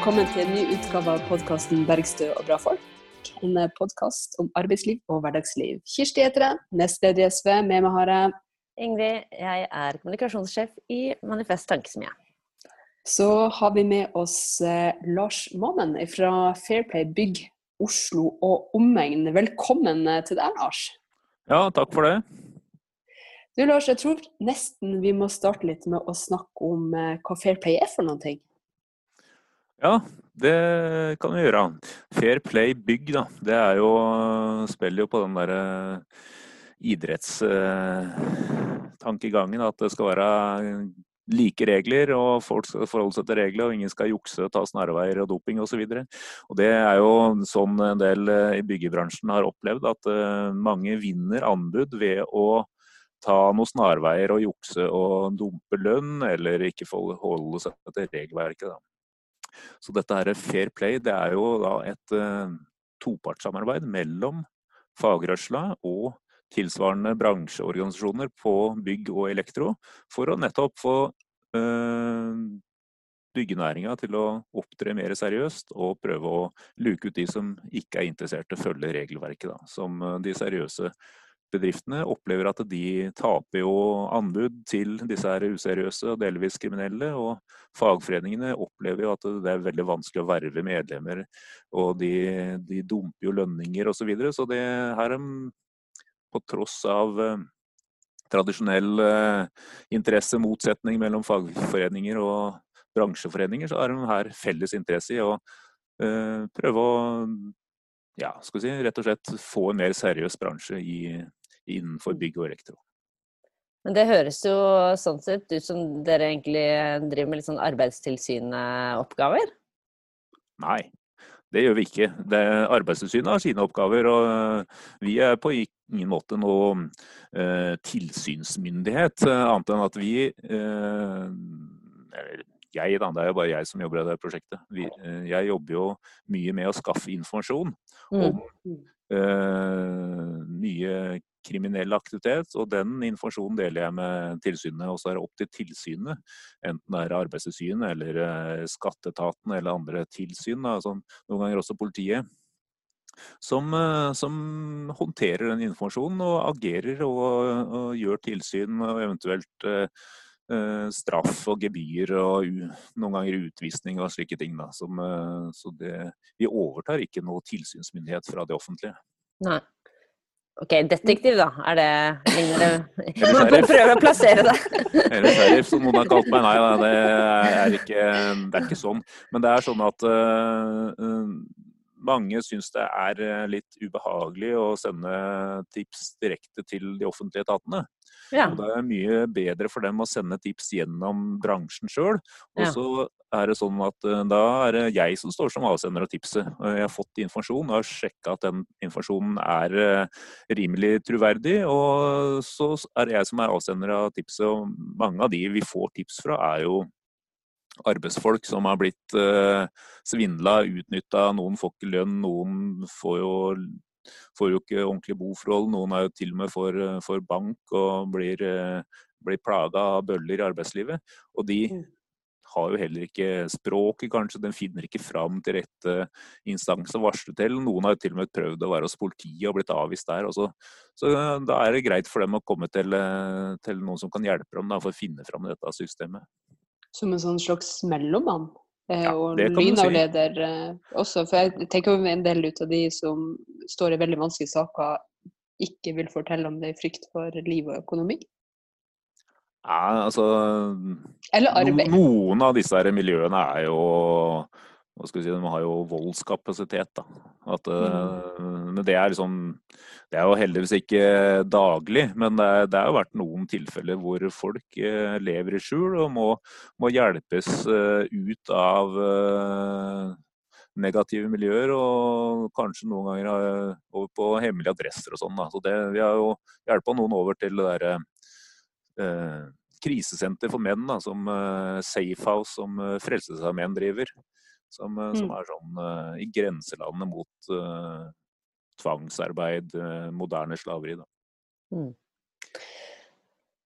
Velkommen til en ny utgave av podkasten 'Bergstø og bra folk'. En podkast om arbeidsliv og hverdagsliv. Kirsti heter jeg, nestleder i SV. Med meg har jeg Ingrid, jeg er kommunikasjonssjef i Manifest Tankesmie. Så har vi med oss eh, Lars Mammen fra Fairplay Bygg Oslo og omegn. Velkommen eh, til deg, Lars. Ja, takk for det. Du Lars, jeg tror nesten vi må starte litt med å snakke om eh, hva Fairplay er for noen ting. Ja, det kan vi gjøre. Fair play bygg, da. Det er jo Spiller jo på den derre idrettstankegangen. At det skal være like regler, og folk skal forholde seg til regler, og ingen skal jukse, ta snarveier og doping osv. Det er jo sånn en del i byggebransjen har opplevd, at mange vinner anbud ved å ta noen snarveier og jukse og dumpe lønn, eller ikke forholde seg til regelverket. Da. Så dette her Fair Play det er jo da et uh, topartssamarbeid mellom fagrørsla og tilsvarende bransjeorganisasjoner på bygg og elektro, for å nettopp få uh, byggenæringa til å opptre mer seriøst og prøve å luke ut de som ikke er interessert i å følge regelverket. Da. Som eh, de seriøse bedriftene opplever at de taper jo anbud til disse her useriøse og delvis kriminelle. Og fagforeningene opplever jo at det er veldig vanskelig å verve medlemmer. Og de, de dumper jo lønninger osv. Så, videre. så det her på tross av eh, tradisjonell interessemotsetning mellom fagforeninger og bransjeforeninger, så har de her felles interesse i å eh, prøve å ja, skal vi si, rett og slett få en mer seriøs bransje i, innenfor bygg og elektro. Men det høres jo sånn sett ut som dere egentlig driver med litt sånn arbeidstilsynet-oppgaver? Nei, det gjør vi ikke. Det, Arbeidstilsynet har sine oppgaver, og eh, vi er på ingen måte noe eh, tilsynsmyndighet, eh, annet enn at vi eh, jeg, da, det er jo bare jeg som jobber i det prosjektet. Vi, eh, jeg jobber jo mye med å skaffe informasjon mm. eh, mye kriminell aktivitet, og den informasjonen deler jeg med tilsynet. Og så er det opp til tilsynet, enten det er Arbeidstilsynet eller eh, Skatteetaten eller andre tilsyn, da, som noen ganger også politiet, som, eh, som, håndterer den informasjonen og agerer og, og gjør tilsyn og eventuelt eh, straff og gebyr og noen ganger utvisning og slike ting. Da, som, så det, vi overtar ikke noe tilsynsmyndighet fra det offentlige. Nei. Ok, detektiv, da. Er det Ligner det prøver prøve å plassere det. Eller sheriff, som noen har kalt meg. Nei, det er, ikke, det er ikke sånn. Men det er sånn at uh, mange syns det er litt ubehagelig å sende tips direkte til de offentlige etatene. Ja. Og det er mye bedre for dem å sende tips gjennom bransjen sjøl. Og så ja. er det sånn at uh, da er det jeg som står som avsender av tipset. Jeg har fått informasjon og har sjekka at den informasjonen er uh, rimelig troverdig. Og så er det jeg som er avsender av tipset. Og mange av de vi får tips fra, er jo arbeidsfolk som har blitt uh, svindla, utnytta. Noen får ikke lønn, noen får jo får jo ikke ordentlige boforhold. Noen er jo til og med for, eh, for bank og blir, eh, blir plaga av bøller i arbeidslivet. Og de mm. har jo heller ikke språket, kanskje. Den finner ikke fram til rette instans å varsle til. Noen har jo til og med prøvd å være hos politiet og blitt avvist der. Så, så, eh, da er det greit for dem å komme til, til noen som kan hjelpe dem da, for å finne fram i dette systemet. Som en sånn slags mellommann? Eh, ja, og lynavleder si. Eh, også. For jeg tenker jo en del ut av de som står i veldig vanskelige saker, ikke vil fortelle om det i frykt for liv og økonomi. Ja, altså Eller arbeid. Noen av disse miljøene er jo hva skal vi si, De har jo voldskapasitet. da. At, mm. Men det er liksom Det er jo heldigvis ikke daglig, men det, er, det har jo vært noen tilfeller hvor folk eh, lever i skjul og må, må hjelpes eh, ut av negative miljøer, og kanskje noen ganger over på hemmelige adresser og sånn. Så det, vi har jo hjelpa noen over til det derre eh, krisesenter for menn, da, som eh, Safehouse, som eh, Frelsesarmeen driver. Som, eh, mm. som er sånn uh, i grenselandet mot uh, tvangsarbeid, moderne slaveri. Da. Mm.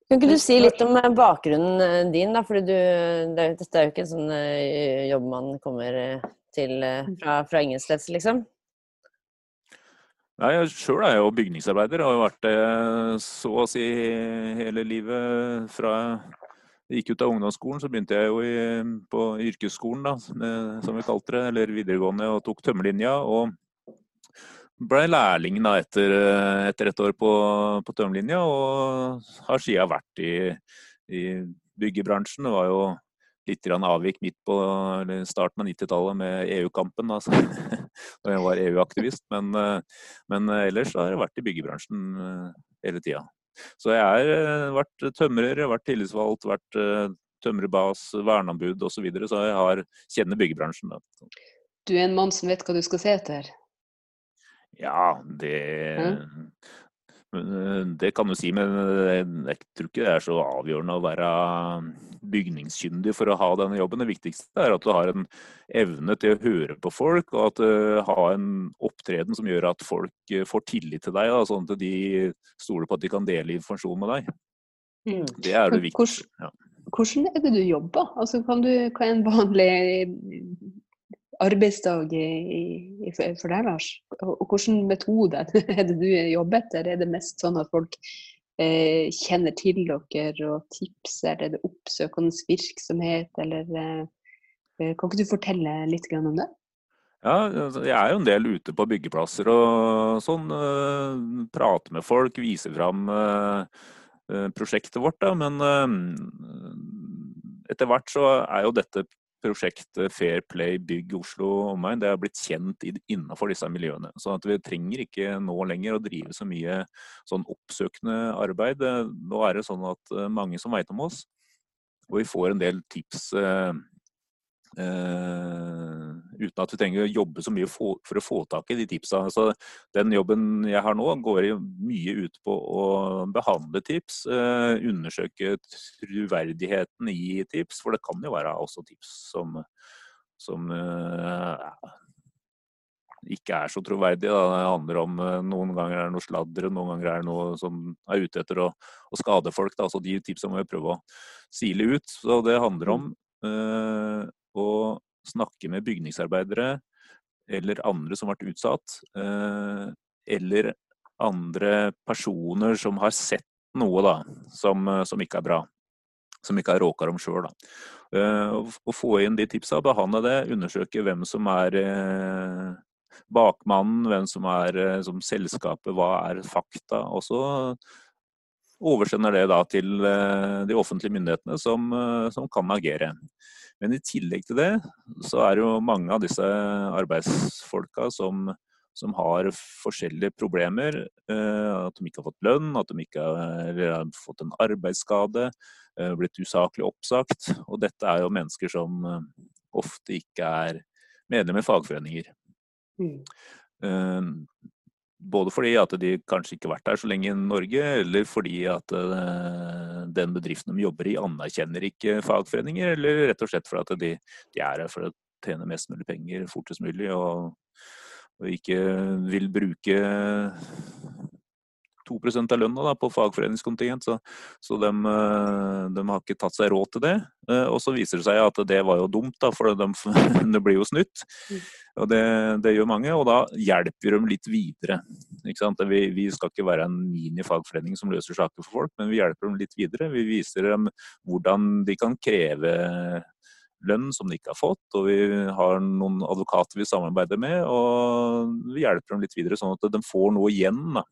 Kan ikke du si litt om eh, bakgrunnen eh, din, da? For du, det, dette er jo ikke en sånn jobb man kommer til uh, fra, fra ingensteds, liksom? Nei, jeg Sjøl er jo bygningsarbeider. og har vært det så å si hele livet. Fra jeg gikk ut av ungdomsskolen, så begynte jeg jo i, på yrkesskolen, da, som vi kalte det, eller videregående, og tok tømmerlinja. og ble lærling da etter, eh, etter, et år på, på tømmerlinja, og har siden vært i, i byggebransjen. Det var jo litt avvik midt på starten av 90-tallet med EU-kampen, da jeg var EU-aktivist. Men, eh, men, ellers har jeg vært i byggebransjen eh, hele tida. Så jeg har vært tømrer, vært tillitsvalgt, vært tømrerbas, verneombud osv. Så, videre, så jeg har, kjenner byggebransjen. Da. Du er en mann som vet hva du skal se etter? Ja, det eh, det kan du si, men eh, jeg tror ikke det er så avgjørende å være bygningskyndig for å ha denne jobben. Det viktigste er at du har en evne til å høre på folk, og at du eh, har en opptreden som gjør at folk får tillit til deg, sånn at de stoler på at de kan dele informasjon med deg. Mm. Det er det viktigste. Ja. Hvordan er det du jobber? Altså, kan du, er en vanlig arbeidsdag i, i, for deg, Lars? Og hvilken metode er det du jobber etter? Er det mest sånn at folk eh, kjenner til dere og tipser, er det oppsøkende virksomhet, eller eh, eh, Kan ikke du fortelle litt om det? Ja, altså, jeg er jo en del ute på byggeplasser og sånn. Eh, prater med folk, viser fram eh, eh, prosjektet vårt. Da. Men etter hvert så er jo dette prosjektet Fair Play Bygg Oslo omegn det er blitt kjent innenfor disse miljøene. Så at vi trenger ikke nå lenger å drive så mye sånn oppsøkende arbeid. Nå er det sånn at eh, mange som veit om oss, og vi får en del tips eh, Uh, uten at vi trenger å jobbe så mye for, å få tak i de tipsa. Så den jobben jeg har nå, går mye ut på å behandle tips. Uh, undersøke troverdigheten i tips, for det kan jo være også tips som, som ja, ikke er så troverdige. Da. Det handler om Noen ganger er det noe sladder, noen ganger er det noe som er ute etter å, å skade folk. Da. Så de tipsene må vi prøve å sile ut. Så det handler om å snakke med bygningsarbeidere eller andre som har vært utsatt, eh, eller andre personer som har sett noe da, som, som ikke er bra. Som ikke har råka dem sjøl. Eh, å få inn de tipsa, behandle det, undersøke hvem som er eh, bakmannen, hvem som er som selskapet, hva er fakta. Og så oversender det da til de offentlige myndighetene som, som kan agere. Men i tillegg til det, så er det jo mange av disse arbeidsfolka som, som har forskjellige problemer. Eh, at de ikke har fått lønn, at de ikke har, har fått en arbeidsskade, eh, blitt usaklig oppsagt. Og dette er jo mennesker som eh, ofte ikke er medlem i fagforeninger. Mm. Både fordi at de kanskje ikke har vært der så lenge i Norge, eller fordi at uh, den bedriften de jobber i anerkjenner ikke fagforeninger, eller rett og slett fordi de, de, er her for å tjene mest mulig penger fortest mulig, og, og ikke vil bruke 2% av lønna på fagforeningskontingent, så, så de, eh, de, har ikke tatt seg råd til det. Eh, og så viser det seg at det var jo dumt, da, for de, det blir jo snytt. Mm. Og det, det, gjør mange, og da hjelper de litt videre. Vi, vi, skal ikke være en minifagforening som løser saker for folk, men vi hjelper dem litt videre. Vi viser dem hvordan de kan kreve lønn som de ikke har fått, og vi har noen advokater vi samarbeider med, og vi hjelper dem litt videre, sånn at de får noe igjen. Da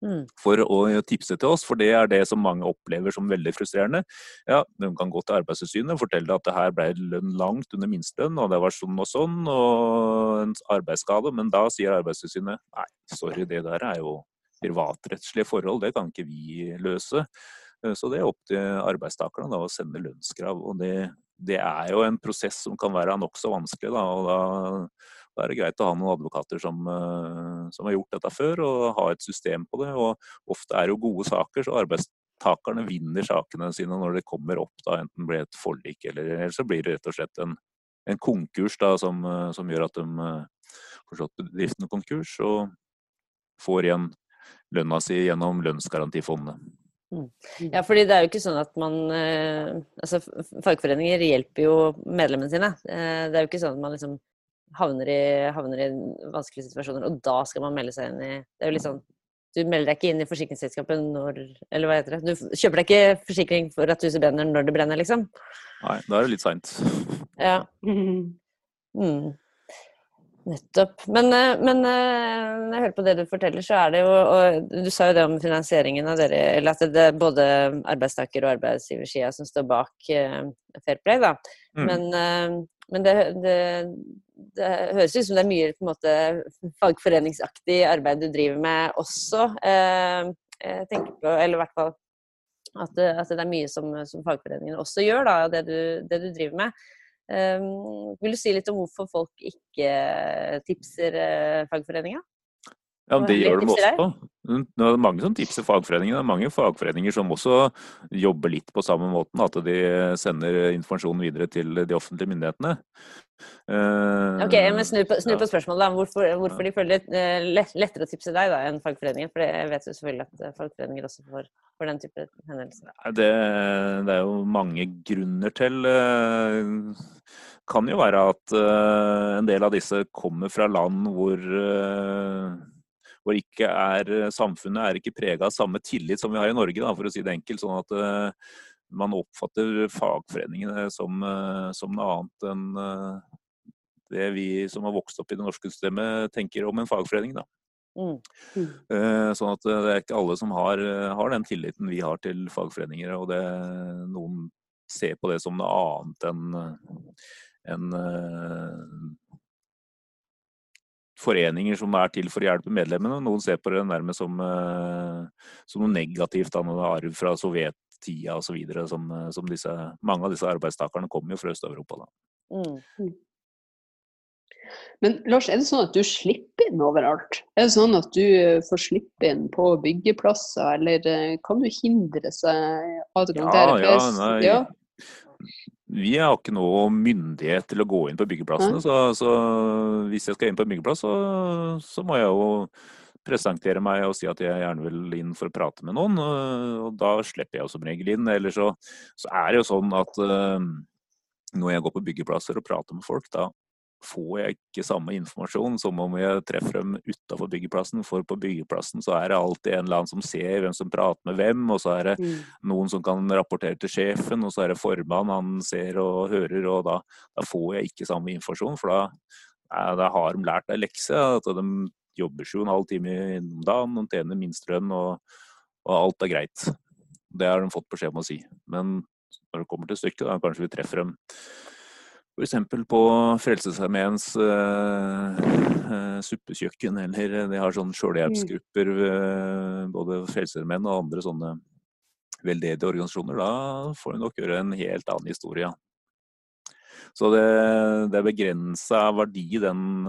Mm. for å tipse til oss, for det er det som mange opplever som veldig frustrerende. Ja, De kan gå til Arbeidstilsynet og fortelle at det her ble lønn langt under minstelønn, og det var sånn og sånn, og en arbeidsskade, men da sier Arbeidstilsynet nei, sorry, det der er jo privatrettslige forhold, det kan ikke vi løse. Eh, så det er opp til arbeidstakerne da, å sende lønnskrav. og det, det er jo en prosess som kan være nokså vanskelig. Da, og da da er det greit å ha noen advokater som, eh, som, har gjort dette før, og ha et system på det. og Ofte er det jo gode saker, så arbeidstakerne vinner sakene sine når det kommer opp. da Enten blir det et forlik, eller, eller, så blir det rett og slett en, en konkurs da, som, eh, som, gjør at de eh, får slått bedriften konkurs, og får igjen lønna si gjennom lønnsgarantifondet. Mm. Ja, fordi det er jo ikke sånn at man Altså, fagforeninger hjelper jo medlemmene sine. Det er jo ikke sånn at man liksom havner i, havner i vanskelige situasjoner, og da skal man melde seg inn i Det er jo litt sånn Du melder deg ikke inn i forsikringsselskapet når Eller hva heter det? Du kjøper deg ikke forsikring for at huset brenner når det brenner, liksom? Nei, da er det litt seint. Ja. Mm. Nettopp. Men, eh, men, eh, når jeg hører på det du forteller, så er det jo og Du sa jo det om finansieringen av dere, eller at det er både arbeidstaker- og arbeidsgiversida som står bak Fair Play, da. Mm. Men, men det, det, det, høres ut som det er mye på en måte fagforeningsaktig arbeid du driver med også. Jeg tenker på, eller i hvert fall at, at det er mye som, som fagforeningene også gjør, da, det du, det du driver med. Um, vil du si litt om hvorfor folk ikke tipser uh, fagforeninga? Ja, det gjør de også. Det er mange som tipser fagforeninger. Det er mange fagforeninger som også jobber litt på samme måten. At de sender informasjonen videre til de offentlige myndighetene. Uh, ok, men Snu på, snu på spørsmålet. da. Hvorfor, hvorfor de føler det uh, lettere å tipse deg da, enn fagforeninger? For jeg vet jo selvfølgelig at fagforeninger også får, får den type hendelser. Det, det, er jo mange grunner til. Uh, kan jo være at en del av disse kommer fra land hvor, hvor ikke er, samfunnet er ikke prega av samme tillit som vi har i Norge, da, for å si det enkelt. Sånn at uh, man oppfatter fagforeningene som, som noe annet enn det vi som har vokst opp i det norske systemet, tenker om en fagforening. da. Mm. Mm. Sånn at det er ikke alle som har, har, den tilliten vi har til fagforeninger. og det, Noen ser på det som noe annet enn en uh, foreninger som er til for å hjelpe medlemmene. Noen ser på det nærmest som, uh, som noe negativt, da, noe arv fra sovjettida osv. Som, uh, som disse, mange av disse arbeidstakerne kommer jo fra Øst-Europa. Mm. mm. Men Lars, er det sånn at du slipper inn overalt? Er det sånn at du får slippe inn på byggeplasser, eller kan du hindre seg adgang ja, der? Ja, nei. Ja vi har ikke noe myndighet til å gå inn på byggeplassene. Så, så, hvis jeg skal inn på en byggeplass, så, så, må jeg jo presentere meg og si at jeg gjerne vil inn for å prate med noen. Og da slipper jeg som regel inn. Eller så, så er det jo sånn at uh, når jeg går på byggeplasser og prater med folk, da får jeg ikke samme informasjon som om jeg treffer dem utafor byggeplassen. For på byggeplassen så er det alltid en eller annen som ser hvem som prater med hvem, og så er det mm. noen som kan rapportere til sjefen, og så er det formann han ser og hører, og da, da får jeg ikke samme informasjon. For da, da har de lært ei lekse. At de jobber sju og en halv time om dagen, de tjener minstelønn, og, og alt er greit. Det har de fått beskjed om å si. Men når det kommer til stykket, da kanskje vi treffer dem F.eks. på Frelsesarmeens uh, suppekjøkken, eller de har sånne sjølhjelpsgrupper, uh, både Frelsesarmeen og andre sånne veldedige organisasjoner. Da får du nok gjøre en helt annen historie. Så det, det er begrensa verdi, den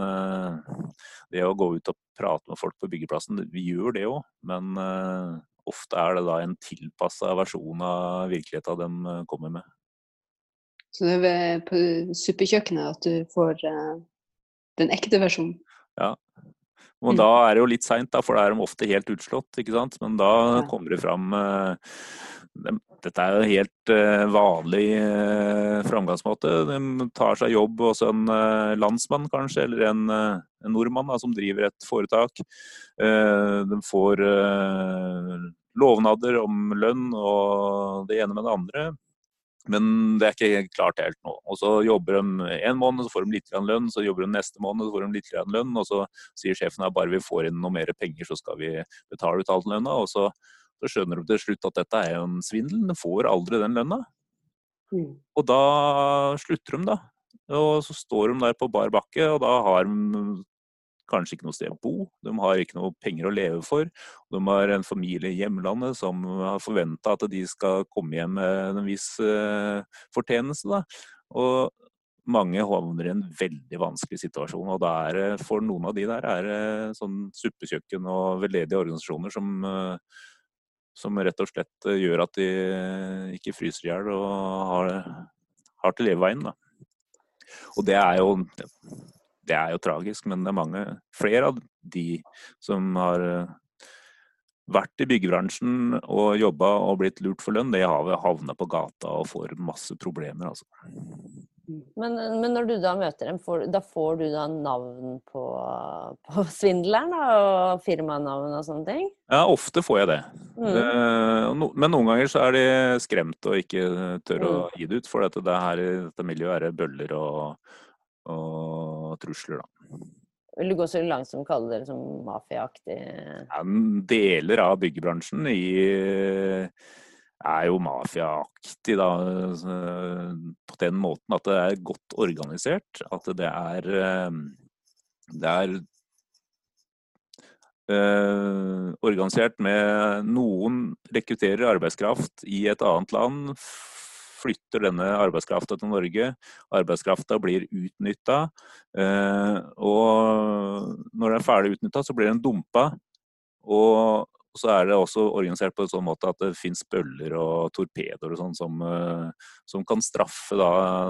Det å gå ut og prate med folk på byggeplassen. Vi gjør det òg, men ofte er det da en tilpassa versjon av virkeligheten de kommer med. Så det er på suppekjøkkenet at du får uh, den ekte versjonen. Ja. Mm. da er det jo litt seint, for da er de ofte helt utslått. ikke sant? Men da ja. kommer det fram uh, de, Dette er jo helt uh, vanlig framgangsmåte. De tar seg jobb hos en landsmann kanskje, eller en, en nordmann da, som driver et foretak. de får lovnader om lønn og det ene med det andre. Men det er ikke klart helt nå. Og Så jobber de en måned, så får de litt lønn. Så jobber de neste måned, så får de litt lønn. Og så sier sjefen at bare vi får inn noe mer penger, så skal vi betale ut all lønna. Og så, så, skjønner de til slutt at dette er en svindel. De får aldri den lønna. Mm. Og da slutter de, da. Og så står de der på bar bakke, og da har de kanskje ikke noe sted å bo. De har ikke noe penger å leve for. De har en familie i hjemlandet som har forventa at de skal komme hjem med en viss uh, fortjeneste. Da. Og mange havner i en veldig vanskelig situasjon. Og det er for noen av de der er det sånn suppekjøkken og veldedige organisasjoner som, uh, som rett og slett gjør at de ikke fryser i hjel og har, har til leveveien. Da. Og det er jo det er jo tragisk, men det er mange flere av de som har vært i byggebransjen og jobba og blitt lurt for lønn, det har havna på gata og får masse problemer, altså. Men, men, når du da møter dem, får, da får du da navn på, på svindleren og firmanavn og sånne ting? Ja, ofte får jeg det. Mm. det men noen ganger så er de skremt og ikke tør å mm. gi det ut. For dette, det her, dette miljøet er bøller og, og trusler, da. Vil du gå så langt som å kalle dere som mafiaaktig? Ja, deler av byggebransjen i er jo mafiaaktig, da. På den måten at det er godt organisert. At det er eh, Det er øh, organisert med noen rekrutterer arbeidskraft i et annet land. Flytter denne arbeidskrafta til Norge. Arbeidskrafta blir utnytta. Øh, og når den er ferdig utnytta, så blir den dumpa. Og så er det også organisert på en sånn måte at det finnes bøller og torpedoer og sånn som, eh, som, kan straffe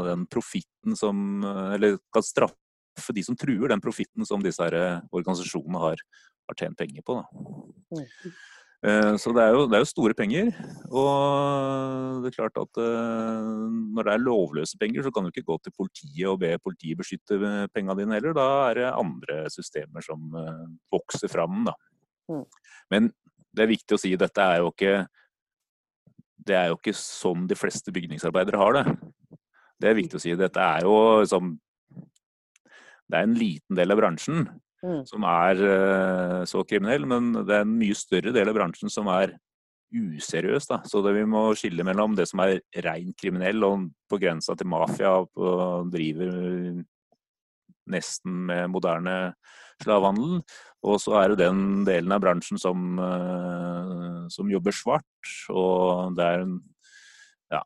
den profitten som eh, Eller kan straffe de som truer den profitten som disse eh, organisasjonene har, har tjent penger på. Da. Mm. Så det er, jo, det er, jo, store penger. Og det er klart at når det er lovløse penger, så kan du ikke gå til politiet og be politiet beskytte pengene dine heller. Da er det andre systemer som vokser fram. Da. Mm. Men det er viktig å si at dette er jo ikke Det er jo ikke sånn de fleste bygningsarbeidere har det. Det er viktig å si. Dette er jo liksom Det er en liten del av bransjen mm. som er uh, så kriminell, men det er en mye større del av bransjen som er useriøs. Da. Så det, vi må skille mellom det som er rein kriminell og på grensa til mafia og driver nesten med moderne slavehandel, og så er det den delen av bransjen som, uh, som jobber svart. Og det er en ja,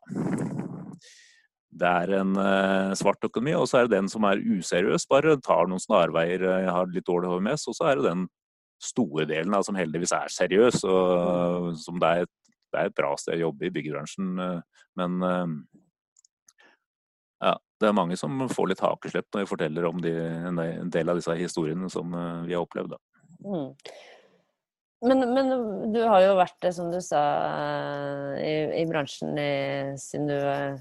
det er en uh, svart økonomi, og så er det den som er useriøs, bare tar noen snarveier, uh, har litt dårlig HMS, og så er det den store delen da, som heldigvis er seriøs, og som det er, et, det er et bra sted å jobbe i byggebransjen. men ja, det er mange som får litt hakeslepp når vi forteller om de, en del av disse historiene som eh, vi har opplevd. Mm. Men, men, du har jo vært, som du sa, i, i bransjen i, siden du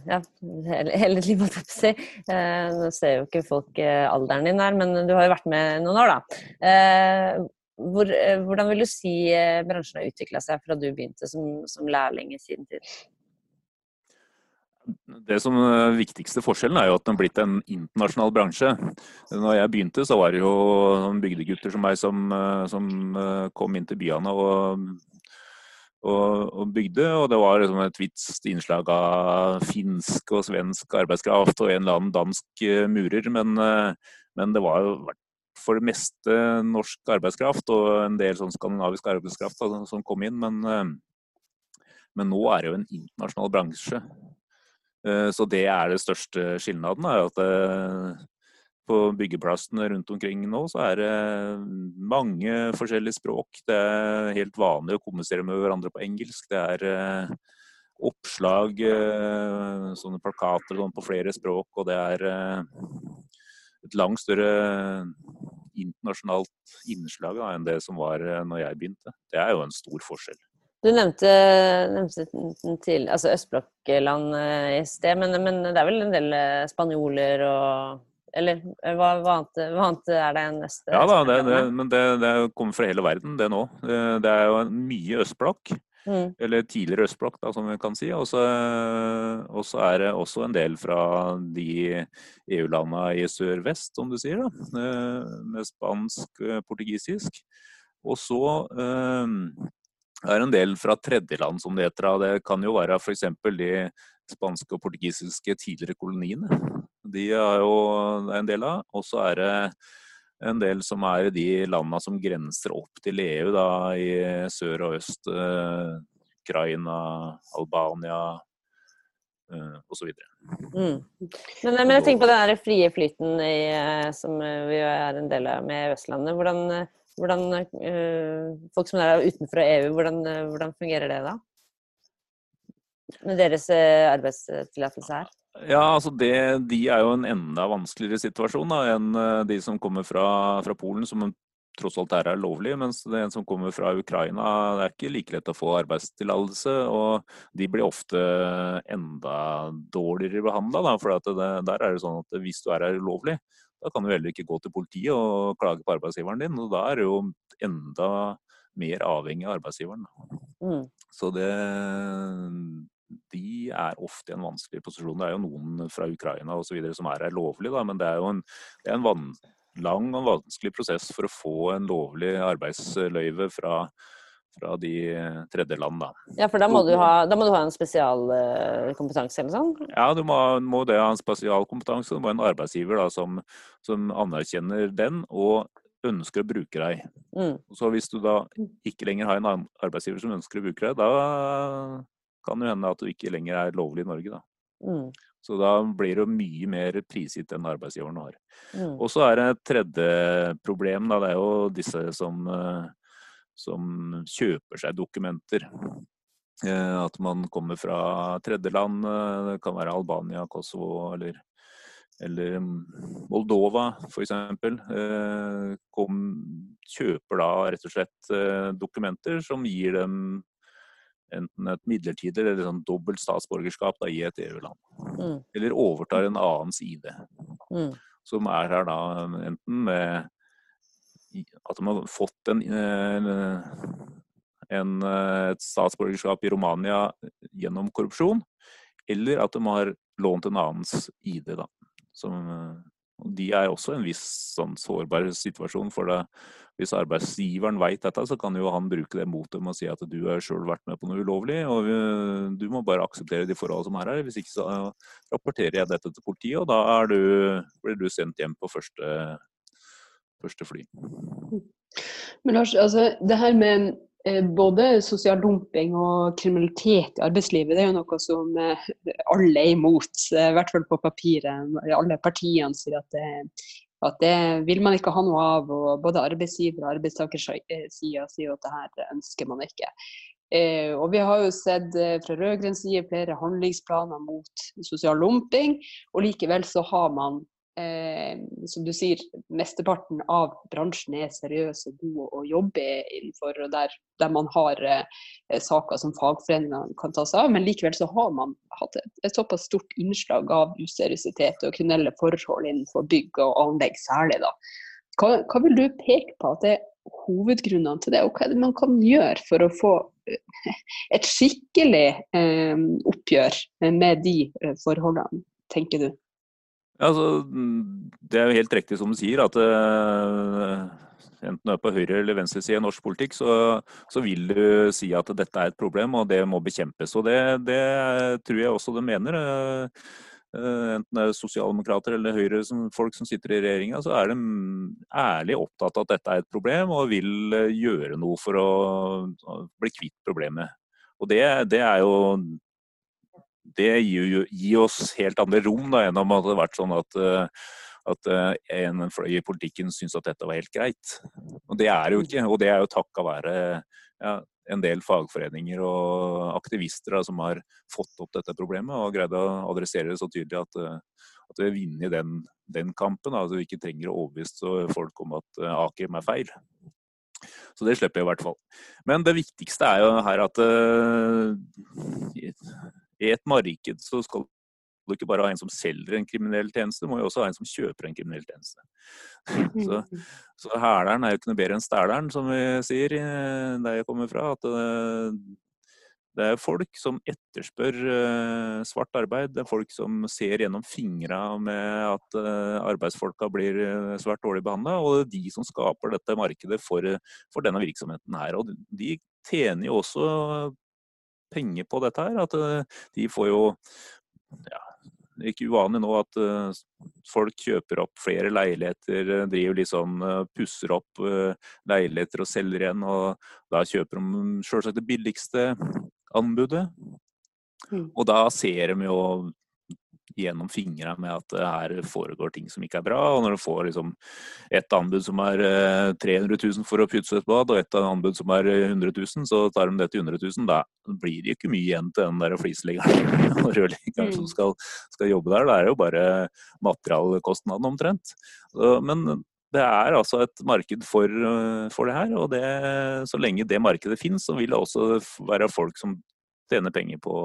Ja, hele, hele livet, holdt jeg. Eh, nå ser jo ikke folk eh, alderen din her, men du har jo vært med noen år, da. Eh, hvor, eh, hvordan vil du si bransjen har utvikla seg fra du begynte som, som lærling i sin tid? Det som er eh, viktigste forskjellen er jo at den har blitt en internasjonal bransje. Når jeg begynte, så var det jo bygdegutter som meg som, eh, som eh, kom inn til byene og, og, og bygde. Og det var liksom et visst innslag av finsk og svensk arbeidskraft og en eller annen dansk murer. Men, men det var jo for det meste norsk arbeidskraft og en del sånn skandinavisk arbeidskraft som kom inn. Men, men nå er det jo en internasjonal bransje. Eh, så det er det største skilnaden. er at eh, på byggeplassene rundt omkring nå så er det mange forskjellige språk. Det er helt vanlig å kommunisere med hverandre på engelsk. Det er eh, oppslag, sånne plakater sånn, på flere språk, og det er et langt større internasjonalt innslag da, enn det som var når jeg begynte. Det er jo en stor forskjell. Du nevnte, nevnte til, altså østblokkland eh, i sted, men, men, det er vel en del eh, spanjoler og Eller eh, hva, hva, annet, hva annet, er det enn øst? Ja da, det, det, men det, det kommer fra hele verden, det nå. Det er jo mye østblokk. Mm. Eller tidligere østblokk, da, som vi kan si. Og så er det også en del fra de EU-landa i sør-vest, som du sier. da, Med spansk, portugisisk. Og så det er en del fra tredjeland, som det heter. Det kan jo være f.eks. de spanske og portugisiske tidligere koloniene. De er jo en del av. Og så er det en del som er i de landene som grenser opp til EU, da, i sør og øst. Eh, Ukraina, Albania eh, osv. Mm. Men, men jeg tenker på den frie flyten i, eh, som vi er en del av med Østlandet. Hvordan hvordan, øh, folk som er utenfor EU, hvordan, øh, hvordan, fungerer det da? Med deres øh, arbeidstillatelse her? Ja, altså det, De er jo en enda vanskeligere situasjon da, enn de som kommer fra, fra Polen, som tross alt her er lovlig, mens det en som kommer fra Ukraina, det er ikke like lett å få arbeidstillatelse. Og de blir ofte enda dårligere behandla. For der er det sånn at hvis du er her ulovlig, da kan du heller ikke gå til politiet og klage på arbeidsgiveren din. Og da er du jo enda mer avhengig av arbeidsgiveren. Mm. Så det de er ofte i en vanskelig posisjon. Det er jo noen fra Ukraina videre som er her lovlig, da, men det er jo en, det er en van, lang og vanskelig prosess for å få en lovlig arbeidsløyve fra, fra de tredjeland. Da. Ja, for da må, du ha, da må du ha en spesialkompetanse eller sånn? Ja, du må, må det ha en spesialkompetanse. Du må ha en arbeidsgiver da, som, som anerkjenner den og ønsker å bruke deg. Mm. Så hvis du da ikke lenger har en arbeidsgiver som ønsker å bruke deg, da kan det hende at du ikke lenger er lovlig i Norge. Da. Mm. Så da blir det mye mer prisgitt enn arbeidsgiveren har. Mm. Og så er det et tredje problem. Da. Det er jo disse som, eh, som kjøper seg dokumenter. Eh, at man kommer fra tredjeland. Eh, det kan være Albania, Kosovo eller, eller Moldova f.eks. Kjøper da rett og slett dokumenter som gir dem enten et midlertidig eller sånn dobbelt statsborgerskap da, i et EU-land. Mm. Eller overtar en annens ID. Mm. Som er her da enten med at de har fått en, en, en, et statsborgerskap i Romania gjennom korrupsjon, eller at de har lånt en annens ID. da. Som, de er også en viss sånn sårbar situasjon. for det hvis arbeidsgiveren vet dette, så kan jo han bruke det mot dem og si at du har sjøl vært med på noe ulovlig, og du må bare akseptere de forholdene som er her. Hvis ikke så rapporterer jeg dette til politiet, og da du, blir du sendt hjem på første, første fly. Men Lars, altså, det her med eh, både sosial dumping og kriminalitet i arbeidslivet, det er jo noe som eh, alle er imot. I hvert fall på papiret. Alle partiene sier at det at det vil man ikke ha noe av. og Både arbeidsgiver- og arbeidstakersida sier at det her ønsker man ikke. Eh, og Vi har jo sett eh, fra rød-grønn side flere handlingsplaner mot sosial dumping, og likevel så har man eh, som du sier, mesteparten av bransjen er seriøs og god å jobbe innenfor, og der, der man har eh, saker som fagforeningene kan ta seg av. Men likevel så har man hatt et, et såpass stort innslag av useriøsitet og kriminelle forhold innenfor bygg og anlegg særlig. da. Hva, hva, vil du peke på at det er hovedgrunnene til det, og hva er det man kan gjøre for å få eh, et skikkelig eh, oppgjør med de eh, forholdene, tenker du? Altså, det er jo helt riktig som du sier, at uh, enten du er på høyre- eller venstreside i norsk politikk, så, så, vil du si at dette er et problem, og det må bekjempes. Og det, det tror jeg også de mener. Uh, enten det er sosialdemokrater eller høyre som, folk som sitter i regjeringa, så er de ærlig opptatt av at dette er et problem, og vil gjøre noe for å bli kvitt problemet. Og det, det er jo det gir, gir, oss helt andre rom da, enn om det hadde vært sånn at, eh, at eh, en fløy i politikken syns at dette var helt greit. Og det er jo ikke. Og det er jo takka være ja, en del fagforeninger og aktivister da, som har fått opp dette problemet og greid å adressere det så tydelig at, eh, at vi har vunnet den, den, kampen. Da, at vi ikke trenger å overbevise folk om at Aker er feil. Så det slipper jeg i hvert fall. Men det viktigste er jo her at uh, i et marked så skal du ikke bare ha en som selger en kriminell tjeneste, du må jo også ha en som kjøper en kriminell tjeneste. Så, så hæleren er jo ikke noe bedre enn stæleren, som vi sier der jeg kommer fra. at det, det er folk som etterspør uh, svart arbeid. Det er folk som ser gjennom fingra med at arbeidsfolka blir svært dårlig behandla. Og det er de som skaper dette markedet for, for, denne virksomheten her. Og de tjener jo også penger på dette her. At eh, de får jo ja, det er ikke uvanlig nå at uh, folk kjøper opp flere leiligheter, eh, driver liksom pusser opp leiligheter og selger igjen. Og da kjøper de selvsagt det billigste anbudet. Mm. Og da ser de jo gjennom fingra med at her foregår ting som ikke er bra. Og når du får liksom et anbud som er 300 eh, 000 for å putse et bad, og et anbud som er 100 000, så tar de det til 100 000. Da blir det ikke mye igjen til den der flisleggeren og rørleggeren mm. som skal, skal, jobbe der. Det er jo bare materialkostnaden omtrent. Men det er altså et marked for, for det her. Og det, så lenge det markedet finnes, så vil det også være folk som tjener penger på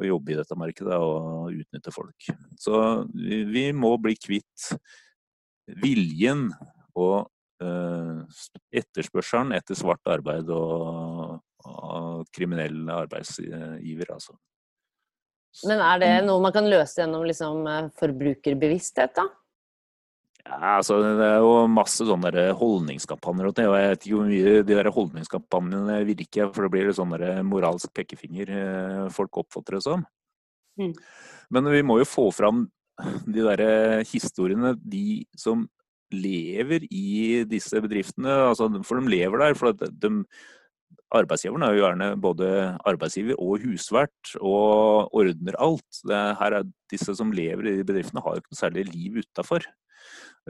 å jobbe i dette markedet og utnytte folk. Så vi, må bli kvitt viljen og uh, etterspørselen etter svart arbeid og, og kriminell arbeidsgiver, altså. Men er det noe man kan løse gjennom liksom, eh, forbrukerbevissthet, da? Ja, altså, Det er jo masse sånne holdningskampanjer. Og jeg vet ikke hvor mye de der holdningskampanjene virker, for det blir litt sånn moralsk pekefinger eh, folk oppfatter det som. Mm. Men vi må jo få fram de der historiene, de som lever i disse bedriftene. Altså, for de lever der. for de, Arbeidsgiveren er jo gjerne både arbeidsgiver og husvert og ordner alt. Det her er Disse som lever i bedriftene, har jo ikke noe særlig liv utafor.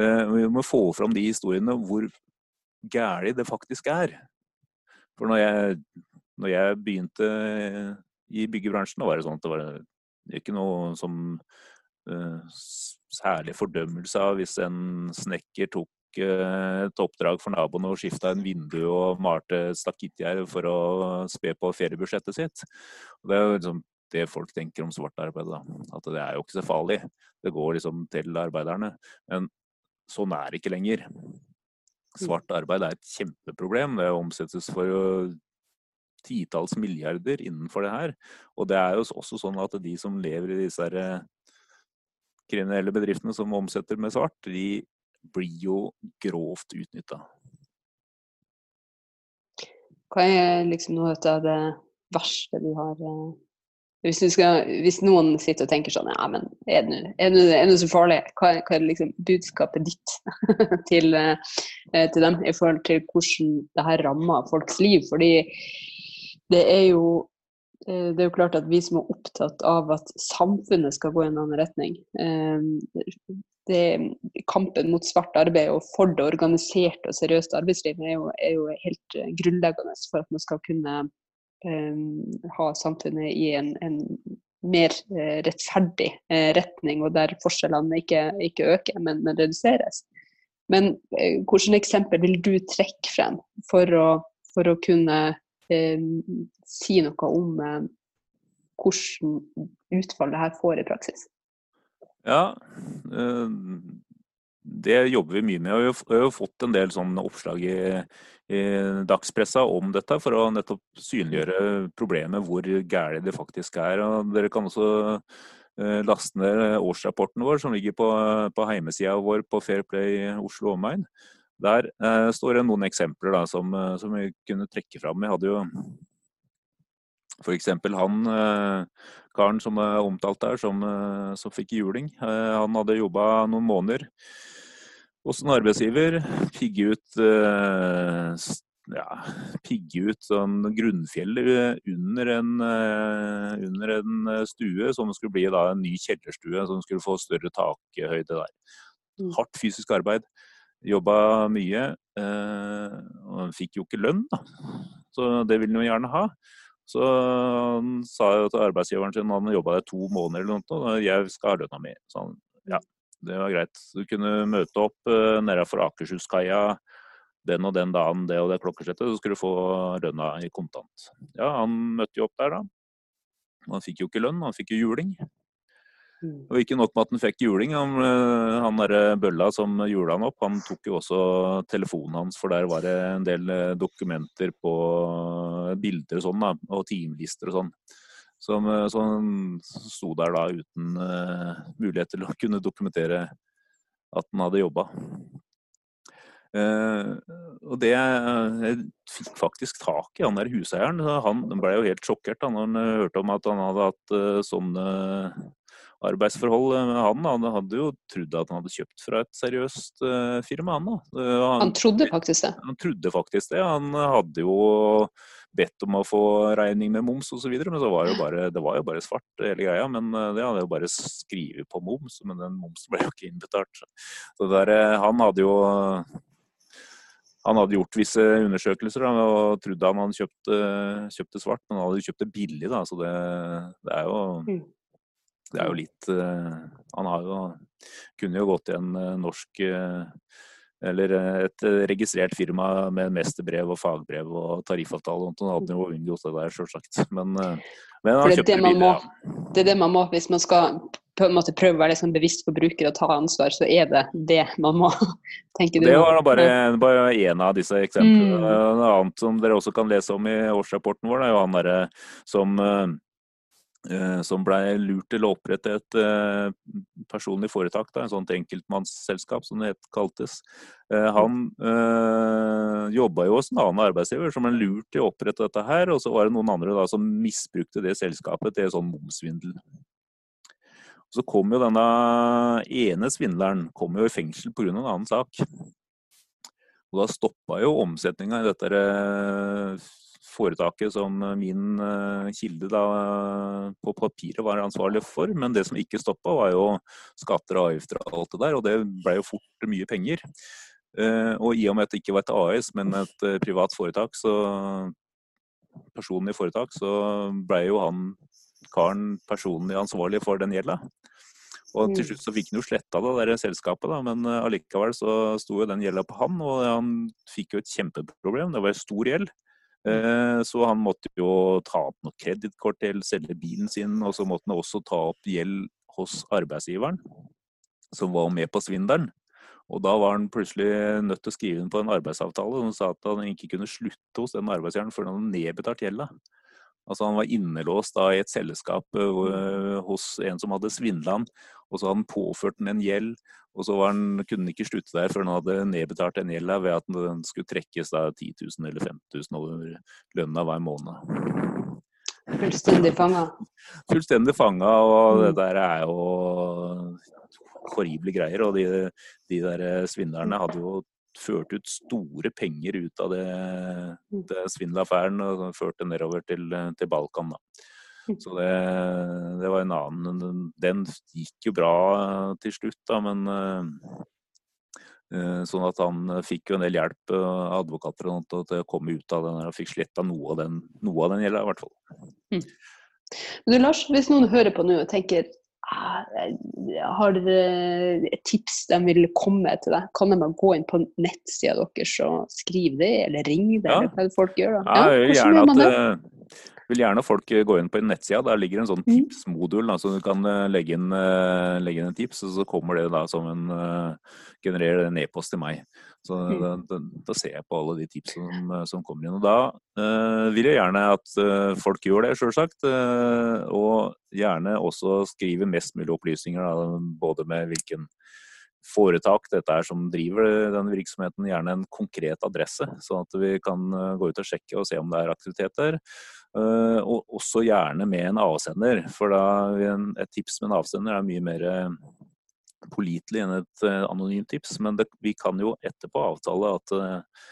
Eh, vi må få fram de historiene hvor gæli det faktisk er. For når jeg, når jeg begynte i byggebransjen, da var det sånn at det var ikke noe som uh, særlig fordømmelse av hvis en snekker tok et oppdrag for naboen og skifta en vindu og malte stakittgjerde for å spe på feriebudsjettet sitt. Og det er jo liksom det folk tenker om svart arbeid. Da. At det er jo ikke så farlig. Det går liksom til arbeiderne. Men Sånn er det ikke lenger. Svart arbeid er et kjempeproblem. Det omsettes for titalls milliarder innenfor det her. Og det er jo også sånn at de som lever i disse kriminelle bedriftene som omsetter med svart, de blir jo grovt utnytta. Hva er liksom noe av det verste du har eh, hvis, skal, hvis, noen sitter og tenker sånn Ja, men er det noe så farlig? Hva, hva, er liksom budskapet ditt til, eh, til, dem i forhold til hvordan det her rammer folks liv? Fordi det er jo eh, det er jo klart at vi som er opptatt av at samfunnet skal gå i en annen retning eh, det, Kampen mot svart arbeid og for det organiserte og seriøse arbeidslivet er jo, er jo helt grunnleggende for at man skal kunne ha samfunnet i en, en mer eh, rettferdig eh, retning, og der forskjellene ikke, ikke øker, men, men, reduseres. Men hvilke eksempel vil du trekke frem for å, for å kunne eh, si noe om eh, hvordan utfall det her får i praksis? Ja, det jobber vi mye med. Vi har jo fått en del oppslag i, i dagspressa om dette, for å nettopp synliggjøre problemet, hvor gærent det faktisk er. Og dere kan også eh, laste ned årsrapporten vår, som ligger på, på heimesida vår på Fairplay Oslo Omegn. Der eh, står det noen eksempler da, som, eh, som, vi kunne trekke fram. Vi hadde jo f.eks. han eh, karen som er omtalt der, som, eh, som fikk juling. Eh, han hadde jobba noen måneder hos en arbeidsgiver. Pigge ut eh, ja, pigge ut sånn grunnfjellet under en, eh, under en, stue som skulle bli da, en ny kjellerstue som skulle få større takhøyde der. Mm. Hardt fysisk arbeid. Jobba mye. Eh, og fikk jo ikke lønn, da. Så det ville han jo gjerne ha. Så han sa jo til arbeidsgiveren sin han jobba der to måneder eller noe, og jeg skal ha lønna mi. Så han, ja, det var greit. Du kunne møte opp uh, nedenfor Akershus-kaia den og den dagen, det og det klokkeslettet, så skulle du få lønna i kontant. Ja, han møtte jo opp der, da. Han fikk jo ikke lønn, han fikk jo juling. Mm. Og ikke nok med at han fikk juling, han, eh, han derre bølla som jula han opp, han tok jo også telefonen hans, for der var det en del eh, dokumenter på bilder og sånn, da, og timelister og sånn som, eh, som sto der da uten uh, mulighet til å kunne dokumentere at han hadde jobba. Uh, og det Jeg fikk faktisk tak i han der huseieren. Han ble jo helt sjokkert da når han hørte om at han hadde hatt uh, sånne arbeidsforhold med han. Han hadde jo trodd at han hadde kjøpt fra et seriøst firma, han da. Han, han, trodde faktisk det? Han trodde faktisk det. Han hadde jo bedt om å få regning med moms osv. Men så var det, jo bare, det var jo bare svart hele greia. Men eh, det hadde jo bare skrevet på moms, men den momsen ble jo ikke innbetalt. Så der, eh, han hadde jo han hadde gjort visse undersøkelser og trodde han hadde kjøpt, eh, kjøpt det svart, men han hadde kjøpt det billig. Da, så det, det, er jo, mm. det er jo litt Han har jo, kunne jo gått i en norsk eller et registrert firma med mesterbrev og fagbrev og tariffavtale. Og hadde jo unngått det der, selvsagt. Men, men han kjøpte det, Ja. det er det man må hvis man skal på en måte prøve å være liksom bevisst forbruker og ta ansvar, så er det det man må. tenke Det var bare, bare en av disse eksemplene. Mm. Noe annet som dere også kan lese om i årsrapporten vår, det er jo han derre som Eh, som ble lurt til å opprette et eh, personlig foretak, da, en sånt enkeltmannsselskap som det het, kaltes. Eh, han øh, jobba jo hos en annen arbeidsgiver som ble lurt til å opprette dette her, og så var det noen andre da, som misbrukte det selskapet til sånn momssvindel. Så kom jo denne ene svindleren kom jo i fengsel pga. en annen sak. Og da stoppa jo omsetninga i dette foretaket som min eh, kilde da på papiret var ansvarlig for. Men det som ikke stoppa, var jo skatter og avgifter og alt det der, og det ble jo fort mye penger. Eh, og i og med at det ikke var et AS, men et eh, privat foretak, så personen i foretak, så ble jo han karen personlig ansvarlig for den gjelda. Og til mm. slutt så fikk han jo sletta det der selskapet, da, men allikevel så sto jo den gjelda på han, og han fikk jo et kjempeproblem. Det var stor gjeld. Eh, så han måtte jo ta opp noe kredittkort til, selge bilen sin, og så måtte han også ta opp gjeld hos arbeidsgiveren, som var med på svindelen. Og da var han plutselig nødt til å skrive inn på en arbeidsavtale som sa at han ikke kunne slutte hos den arbeidsgiveren før han hadde nedbetalt gjelda. Altså Han var innelåst da i et selskap uh, hos en som hadde svindla han, og så hadde han påført han en gjeld. Og så han, kunne han ikke slutte der før han hadde nedbetalt den gjelda ved at den skulle trekkes da 10 000 eller 5000 over lønna hver måned. Fullstendig fanga? Fullstendig fanga, og det mm. der er jo horrible greier. Og de, de der svindlerne hadde jo ført ut store penger ut av det, mm. det svindelaffæren og ført det nedover til, til Balkan. Da. Mm. Så det, det, var en annen Den gikk jo bra til slutt, da, men uh, Sånn at han fikk jo en del hjelp av advokater og til å komme ut av den og fikk sletta noe av den, noe av den gjelda, i hvert fall. Mm. Men du Lars, hvis noen hører på nå og tenker har dere et tips de vil komme til deg? Kan de bare gå inn på nettsida deres og skrive det, eller ringe det? Ja. Eller hva folk gjør da? Ja, jeg vil gjerne at det? vil gjerne folk går inn på nettsida. Der ligger en sånn mm. tipsmodul. Da, så du kan eh, legge inn, eh, legge inn, en tips, og så kommer det da som en genererer en e-post til meg. Så mm. da, da, da, ser jeg på alle de tipsene som, som kommer inn. Og da eh, vil jeg gjerne at uh, folk gjør det, sjølsagt. Eh, og gjerne også skrive mest mulig opplysninger, da, både med hvilken foretak dette er som driver denne virksomheten, gjerne en konkret adresse, sånn at vi kan gå ut og sjekke og se om det er aktivitet der. Og også gjerne med en avsender, for da et tips med en avsender er mye mer pålitelig enn et uh, anonymt tips. Men det, vi kan jo etterpå avtale at uh,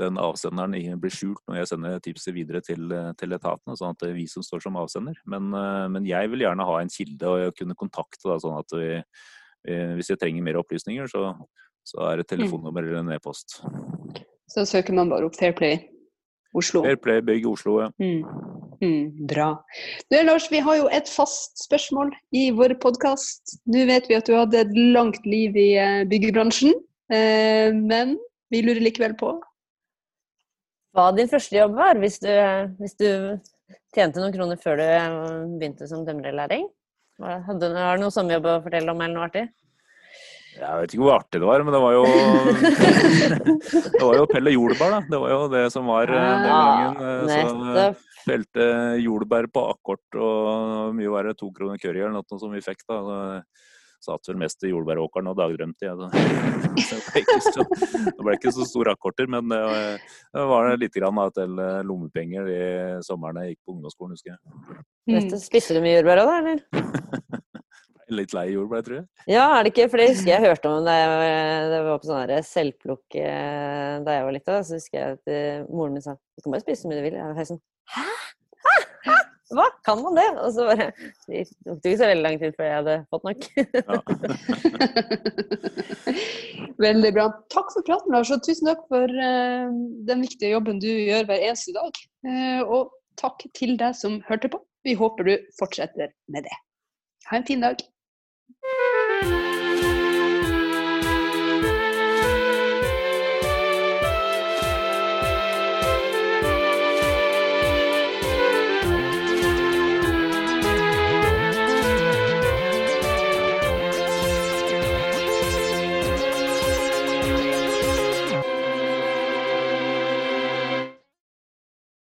den avsenderen blir skjult når jeg sender tipset videre til, uh, til etatene, sånn at det er vi som står som avsender. Men, men jeg vil gjerne ha en kilde og kunne kontakte, da, sånn at vi, hvis jeg trenger mer opplysninger, så, så er det telefonnummer eller en e-post. Så søker man bare opp Fairplay Oslo? Fairplay Bygg Oslo, ja. Mm. Mm, bra. Du, Lars, vi har jo et fast spørsmål i vår podkast. Nå vet vi at du hadde et langt liv i eh, byggebransjen, eh, men vi lurer likevel på Hva din første jobb var, hvis du, hvis du tjente noen kroner før du begynte som dømmerlærling? Har du noe sommerjobb å fortelle om, eller noe artig? Jeg vet ikke hvor artig det var, men det var jo Det var jo Pelle Jordbær, da. Det var jo det som var eh, den gangen. Så felte jordbær på akkord og mye verre. To kroner curry eller noe som vi fikk. da. Så satt vel mest i jordbæråkeren og dagdrømte. Ja. Det, ble ikke så, det ble ikke så store akkorder, men det var, litt grann da, til eh, lommepenger de somrene jeg gikk på ungdomsskolen, husker jeg. Mm. Spiste du mye jordbær òg, da? eller? Litt lei jordbær, tror jeg. Ja, er det ikke? For det husker jeg hørte om da jeg var på sånn selvplukk eh, da jeg var lita. Så husker jeg at eh, moren min sa du kan bare spise så mye du vil. Jeg var sånn Hæ? Hæ? Hva? Kan man det? Og så bare Det tok ikke så veldig lang tid før jeg hadde fått nok. veldig bra. Takk for praten, Lars, og tusen takk for uh, den viktige jobben du gjør hver eneste dag. Uh, og takk til deg som hørte på. Vi håper du fortsetter med det. Ha en fin dag. Thank you.